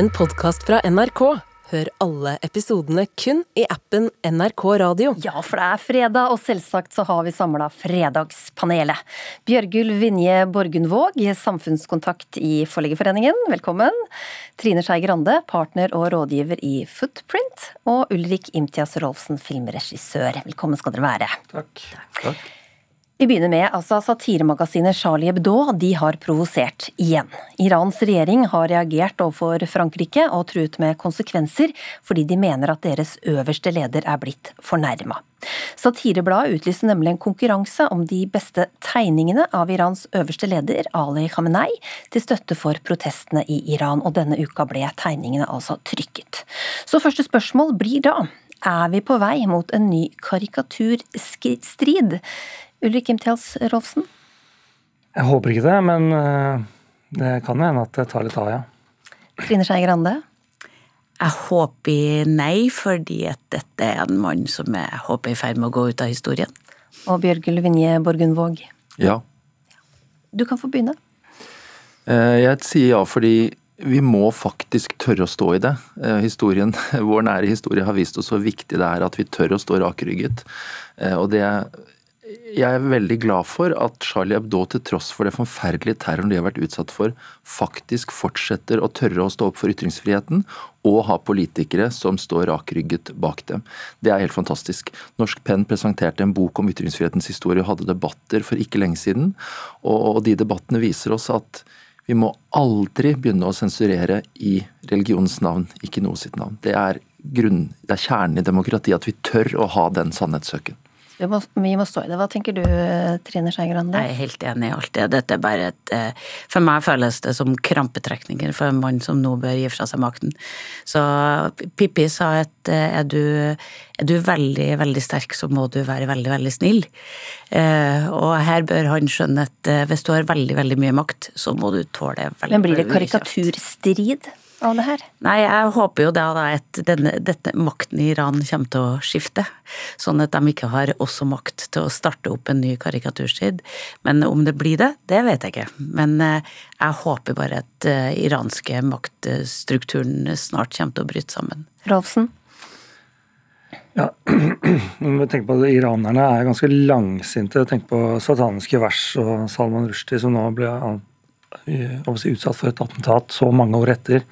en podkast fra NRK. Hør alle episodene kun i appen NRK Radio. Ja, for det er fredag, og selvsagt så har vi samla Fredagspanelet. Bjørgulv Vinje Borgundvåg, samfunnskontakt i Forleggerforeningen, velkommen. Trine Skei Grande, partner og rådgiver i Footprint. Og Ulrik Imtias Rolfsen, filmregissør. Velkommen skal dere være. Takk. Takk. Vi begynner med altså satiremagasinet Charlie Hebdo. De har provosert igjen. Irans regjering har reagert overfor Frankrike og truet med konsekvenser fordi de mener at deres øverste leder er blitt fornærma. Satirebladet utlyste nemlig en konkurranse om de beste tegningene av Irans øverste leder, Ali Khamenei, til støtte for protestene i Iran, og denne uka ble tegningene altså trykket. Så første spørsmål blir da, er vi på vei mot en ny karikaturstrid? Ulrik Imtjals Rolfsen? Jeg håper ikke det, men eh, det kan jo hende at det tar litt av, ja. Trine Skei Grande? Jeg håper nei, fordi at dette er en mann som jeg håper er i ferd med å gå ut av historien. Og Bjørgul Vinje Borgundvåg? Ja. Du kan få begynne. Eh, jeg sier ja fordi vi må faktisk tørre å stå i det. Eh, historien, Vår nære historie har vist oss hvor viktig det er at vi tør å stå rakrygget. Og det jeg er veldig glad for at Charlie Hebdo, til tross for det forferdelige terroren de har vært utsatt for, faktisk fortsetter å tørre å stå opp for ytringsfriheten, og ha politikere som står rakrygget bak dem. Det er helt fantastisk. Norsk Penn presenterte en bok om ytringsfrihetens historie og hadde debatter for ikke lenge siden, og de debattene viser oss at vi må aldri begynne å sensurere i religionens navn, ikke noe sitt navn. Det er, grunn, det er kjernen i demokratiet at vi tør å ha den sannhetssøken. Vi må, vi må, stå i det. Hva tenker du, Trine Skei Grande? Jeg er helt enig i alt det. Dette er bare et eh, For meg føles det som krampetrekninger for en mann som nå bør gi fra seg makten. Så Pippi sa at eh, er du, er du veldig, veldig sterk, så må du være veldig, veldig snill. Eh, og her bør han skjønne at hvis du har veldig, veldig mye makt, så må du tåle veldig Men blir det karikaturstrid? Av det her? Nei, jeg håper jo da, at denne, dette makten i Iran kommer til å skifte. Sånn at de ikke har også makt til å starte opp en ny karikaturstid. Men om det blir det, det vet jeg ikke. Men eh, jeg håper bare at uh, iranske maktstrukturen snart kommer til å bryte sammen. Rolfsen? Ja, tenk på det, Iranerne er ganske langsinte. Tenk på sataniske vers og Salman Rushdie, som nå ble utsatt for et attentat så mange år etter.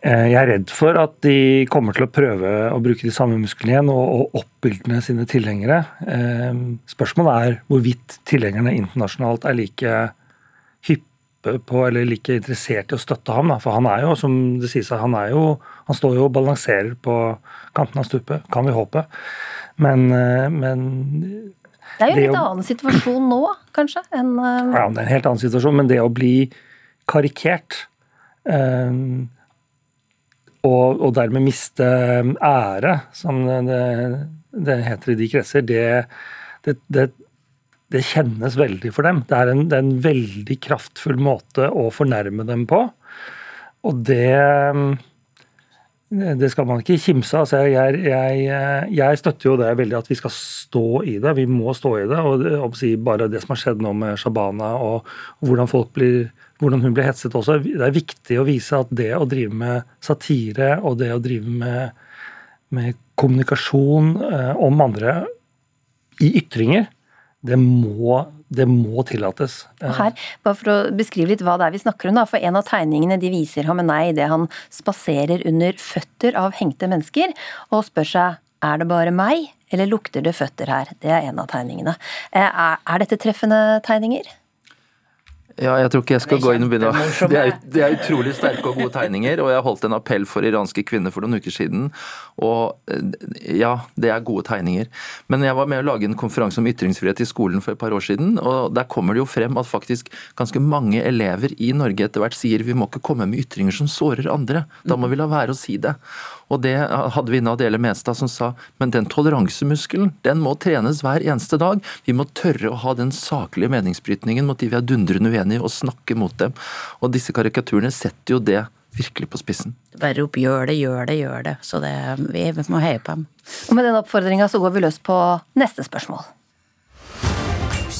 Eh, jeg er redd for at de kommer til å prøve å bruke de samme musklene igjen og, oppildne sine tilhengere. Eh, spørsmålet er hvorvidt tilhengerne internasjonalt er like hyppe på eller like interessert i å støtte ham. For han er jo, som det sies, han, er jo, han står jo og balanserer på kanten av stupet, kan vi håpe. Men, eh, men det er jo en litt å, annen situasjon nå, kanskje? Enn, uh... Ja, det er en helt annen situasjon, men det å bli karikert um, og, og, dermed miste ære, som det, det heter i de kretser, det, det, det, det, kjennes veldig for dem. Det er, en, det er en veldig kraftfull måte å fornærme dem på. Og det det skal man ikke kimse av. Altså jeg, jeg, jeg, støtter jo det veldig at vi skal stå i det. Vi må stå i det. og, Bare det som har skjedd nå med Shabana og, hvordan, blir, hvordan, hun blir hetset også. Det er viktig å vise at det å drive med satire og det å drive med, med kommunikasjon eh, om andre i ytringer, det må det må tillates. Og her, bare For å beskrive litt hva det er vi snakker om. da, for En av tegningene de viser ham nei idet han spaserer under føtter av hengte mennesker, og spør seg er det bare meg, eller lukter det føtter her? Det er en av tegningene. Eh, er, er dette treffende tegninger? Ja, jeg tror ikke jeg skal gå inn og begynne å det det er utrolig sterke og gode tegninger, og jeg holdt en appell for iranske kvinner for noen uker siden. Og eh, ja, det er gode tegninger. Men jeg var med å lage en konferanse om ytringsfrihet i skolen for et par år siden, og der kommer det jo frem at faktisk ganske mange elever i Norge etter hvert sier vi må ikke komme med ytringer som sårer andre. Da må vi la være å si det. Og det hadde vi inne Adele Menstad som sa men den toleransemuskelen den må trenes hver eneste dag. Vi må tørre å ha den saklige meningsbrytningen mot de vi er dundrende uenige og snakke mot dem. Og disse karikaturene setter jo det virkelig på spissen. Bare opp gjør det, gjør det, gjør det. Så det, vi må heie på dem. Og med den oppfordringa så går vi løs på neste spørsmål.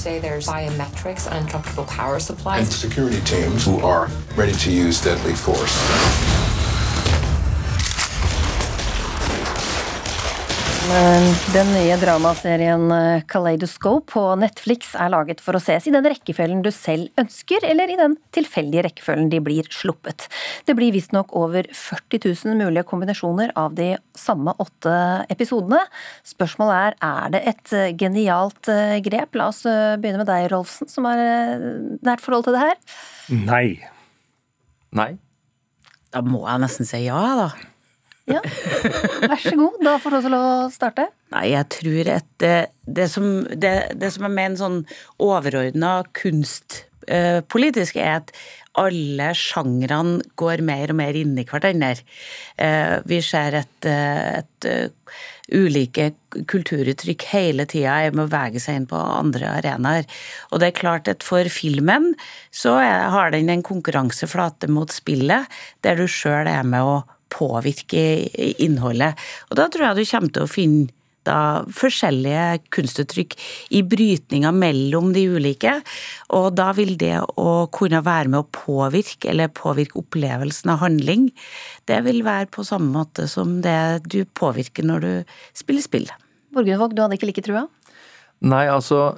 say there's biometrics and power supplies. And security teams who are ready to use deadly force. Den nye dramaserien eh, Kaleidoscope på Netflix er laget for å ses i den rekkefølgen du selv ønsker, eller i den tilfeldige rekkefølgen de blir sluppet. Det blir visstnok over 40 000 mulige kombinasjoner av de samme åtte episodene. Spørsmålet er er det et eh, genialt eh, grep? La oss begynne med deg, Rolfsen, som har nært forhold til det her. Nei. Nei. Da må jeg nesten si ja, da. Ja, vær så god. Da får du også lov å starte. Nei, jeg tror at det, det, som, det, det som, er med en sånn overordna kunstpolitisk, eh, er at alle sjangrene går mer og mer inn i hverandre. Eh, vi ser et, eh, et ulike kulturuttrykk hele tida er med å bevege seg inn på andre arenaer. Og det er klart at for filmen så har den en konkurranseflate mot spillet, der du sjøl er med å påvirke innholdet. Og da tror jeg du kommer til å finne da forskjellige kunstuttrykk i brytninga mellom de ulike. Og da vil det å kunne være med å påvirke, eller påvirke opplevelsen av handling, det vil være på samme måte som det du påvirker når du spiller spill. Borgundvåg, du hadde ikke like trua? Nei, altså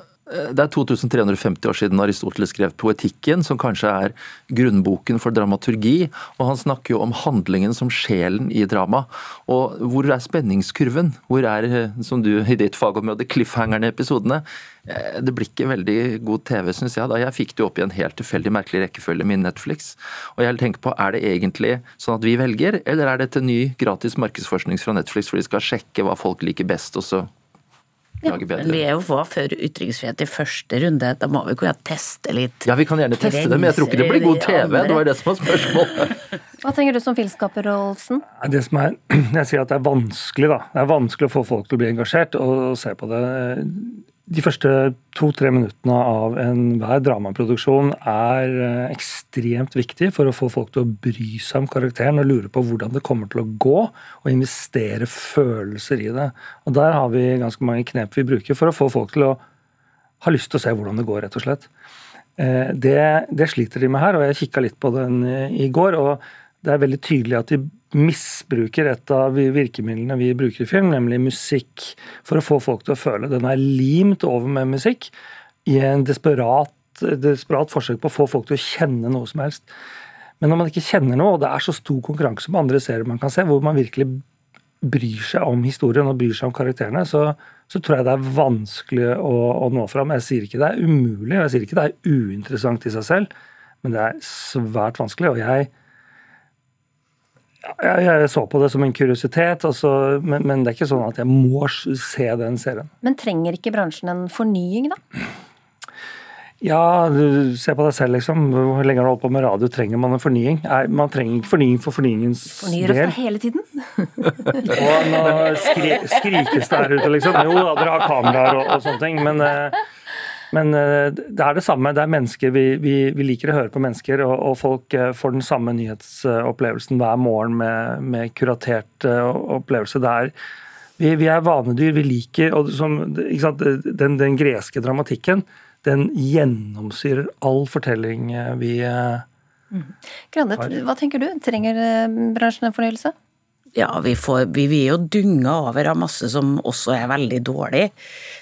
det er 2350 år siden Aristoteles skrev Poetikken, som kanskje er grunnboken for dramaturgi. og Han snakker jo om handlingen som sjelen i drama. Og hvor er spenningskurven? Hvor er, eh, som du i ditt fagområde, cliffhangerne episodene? Eh, det blir ikke veldig god TV, syns jeg. da Jeg fikk det opp i en helt tilfeldig merkelig rekkefølge med Netflix. Og jeg tenker på, er det egentlig sånn at vi velger, eller er dette ny gratis markedsforskning fra Netflix for de skal sjekke hva folk liker best, og så lage bedre. Men vi er jo for ytringsfrihet i første runde, da må vi kunne teste litt. Ja, vi kan gjerne teste det, men jeg tror ikke det blir god TV. Det var det som var spørsmålet. Hva tenker du som filmskaper, Olsen? Det som er, jeg sier at det er vanskelig, da. Det er vanskelig å få folk til å bli engasjert og se på det de første to-tre minuttene av enhver dramaproduksjon er eh, ekstremt viktig for å få folk til å bry seg om karakteren og lure på hvordan det kommer til å gå, og investere følelser i det. Og Der har vi ganske mange knep vi bruker for å få folk til å ha lyst til å se hvordan det går, rett og slett. Eh, det, det sliter de med her, og jeg kikka litt på den i går. og det er veldig tydelig at de misbruker et av virkemidlene vi bruker i film, nemlig musikk, for å få folk til å føle. Den er limt over med musikk i en desperat, desperat forsøk på å få folk til å kjenne noe som helst. Men når man ikke kjenner noe, og det er så stor konkurranse på andre serier man kan se, hvor man virkelig bryr seg om historien og bryr seg om karakterene, så, så tror jeg det er vanskelig å, å, nå fram. Jeg sier ikke det er umulig, og jeg sier ikke det er uinteressant i seg selv, men det er svært vanskelig. og jeg jeg, jeg, så på det som en kuriositet, altså, men, men, det er ikke sånn at jeg må se den serien. Men trenger ikke bransjen en fornying, da? Ja, du ser på deg selv, liksom. Hvor lenge har du holdt på med radio? Trenger man en fornying? Nei, man trenger ikke fornying for fornyingens del. Fornyer oss hele tiden. og nå skri, skrikes det her ute, liksom. Jo da, dere har kameraer og, og sånne ting, men uh, men eh, det er det samme. Det er mennesker. Vi, vi, vi liker å høre på mennesker, og, og, folk eh, får den samme nyhetsopplevelsen hver morgen med, med kuratert eh, opplevelse. Det er, vi, vi, er vanedyr. Vi liker og som, den, den, greske dramatikken den gjennomsyrer all fortelling vi mm. Grande, hva tenker du? Trenger bransjen en fornyelse? Ja, vi, får, vi, vi, er jo dunga over av masse som også er veldig dårlig.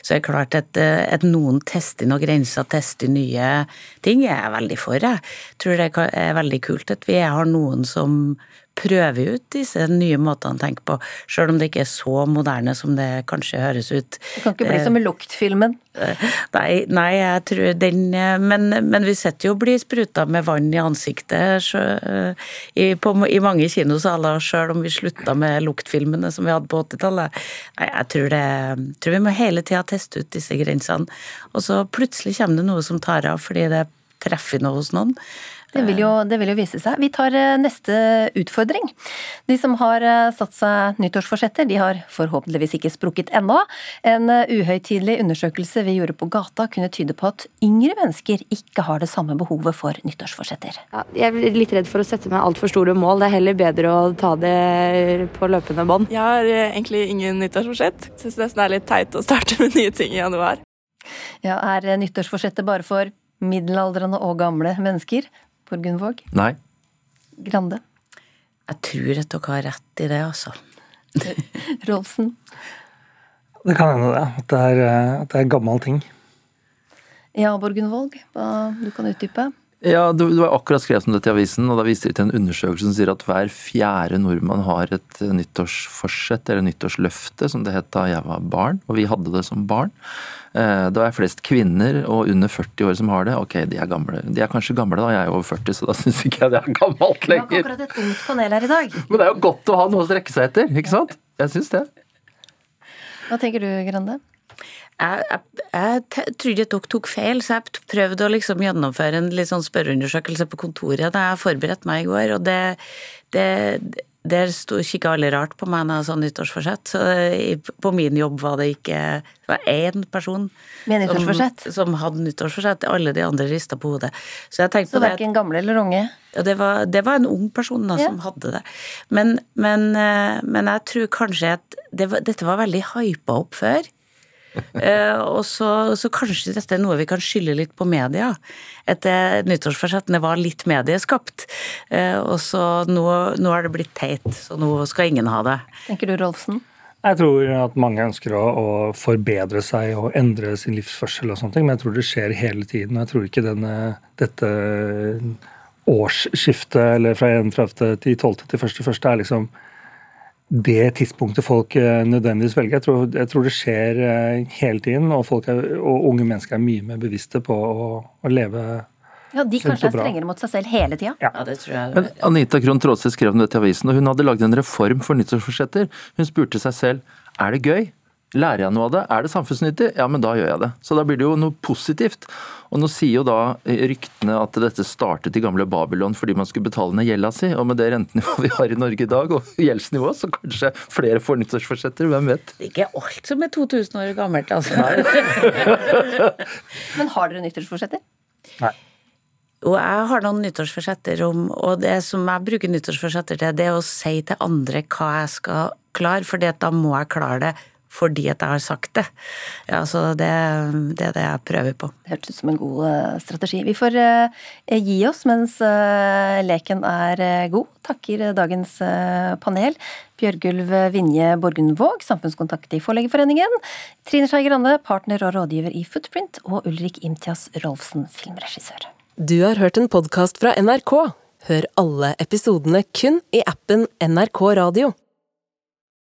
Så det er klart at, eh, at noen tester noen grenser, tester nye ting, er jeg veldig for. Jeg tror det er veldig kult at vi har noen som prøve ut disse nye måtene å tenke på, sjøl om det ikke er så moderne som det kanskje høres ut. Det kan ikke bli som i luktfilmen? Nei, nei, jeg tror den Men, men vi sitter jo og blir spruta med vann i ansiktet så, i, på, i, mange kinosaler, sjøl om vi slutta med luktfilmene som vi hadde på 80-tallet. Nei, jeg tror, det, tror vi må hele tida teste ut disse grensene. Og så plutselig kommer det noe som tar av fordi det treffer noe hos noen. Det vil, jo, det vil, jo, vise seg. Vi tar eh, neste utfordring. De som har eh, satt seg nyttårsforsetter, de har forhåpentligvis ikke sprukket ennå. En eh, uhøytidelig undersøkelse vi gjorde på gata kunne tyde på at yngre mennesker ikke har det samme behovet for nyttårsforsetter. Ja, jeg er litt redd for å sette meg altfor store mål. Det er heller bedre å ta det på løpende bånd. Jeg har egentlig ingen nyttårsforsett. Syns nesten det er litt teit å starte med nye ting i januar. Ja, Er nyttårsforsettet bare for middelaldrende og gamle mennesker? For Gunvåg? Nei. Grande? Jeg tror at dere har rett i det, altså. Rolfsen? Det kan hende det. At det er, at det er gammel ting. Ja, Borgunvåg, hva du kan utdype? Ja, Du, du har akkurat skrevet om dette i avisen, og da viste de til en undersøkelse som sier at hver fjerde nordmann har et nyttårsforsett eller nyttårsløfte, som det het da jeg var barn, og vi hadde det som barn. Eh, det er flest kvinner og under 40 år som har det. Ok, de er gamle. De er kanskje gamle, da. Jeg er over 40, så da syns ikke jeg det er gammelt lenger. Vi har akkurat et ungt panel her i dag. Men det er jo godt å ha noe å strekke seg etter, ikke sant? Jeg syns det. Hva tenker du, Grande? Jeg, jeg, jeg trodde dere tok feil, så jeg prøvde å liksom gjennomføre en sånn spørreundersøkelse på kontoret da jeg forberedte meg i går, og det, det der kikka alle rart på meg når jeg sa nyttårsforsett. Så på min jobb var det ikke Det var én person Som, som hadde nyttårsforsett. Alle de andre rista på hodet. Så jeg Så verken gamle eller unge? ja, det var, det var en ung person da, Ja. som hadde det. Men, men, eh, men jeg tror kanskje at det var, dette var veldig hypa opp før. Eh, og så, så kanskje dette er noe vi kan skylde litt på media. At eh, nyttårsforsettene var litt medieskapt. Eh, og så nå, nå har det blitt teit, så nå skal ingen ha det. Tenker du, Rolfsen? Jeg tror at mange ønsker å, å forbedre seg og endre sin livsførsel, og sånne ting, men jeg tror det skjer hele tiden. og Jeg tror ikke denne, dette årsskiftet eller fra 31. til 12. til 1.1. er liksom det tidspunktet folk eh, nødvendigvis velger. Jeg tror, jeg tror det skjer eh, hele tiden, og, folk er, og unge mennesker er mye mer bevisste på å, å leve Ja, De kanskje er strengere mot seg selv hele tida? Ja. Ja, det tror jeg. Men Anita Krohn Traase skrev om dette i avisen, og hun hadde lagd en reform for nyttårsforsetter. Hun spurte seg selv er det gøy. Lærer jeg noe av det? Er det samfunnsnyttig? Ja, men da gjør jeg det. Så da blir det jo noe positivt. Og nå sier jo da ryktene at dette startet i gamle Babylon fordi man skulle betale ned gjelda si, og med det rentenivået vi har i Norge i dag, og gjeldsnivået, så kanskje flere får nyttårsforsetter, hvem vet? Det er ikke alt som er 2000 år gammelt, altså. Men har dere nyttårsforsetter? Nei. Og jeg har noen nyttårsforsetter om, og det som jeg bruker nyttårsforsetter til, det er å si til andre hva jeg skal klare, for da må jeg klare det fordi at jeg har sagt det. Ja, så det, det er det jeg prøver på. Det hørtes ut som en god eh, strategi. Vi får eh, gi oss mens eh, leken er god. Takker dagens panel. Bjørgulv Vinje Borgundvåg, samfunnskontakt i Forleggerforeningen. Trine Skei Grande, partner og rådgiver i Footprint. Og Ulrik Imtias Rolfsen, filmregissør. Du har hørt en podkast fra NRK. Hør alle episodene kun i appen NRK Radio.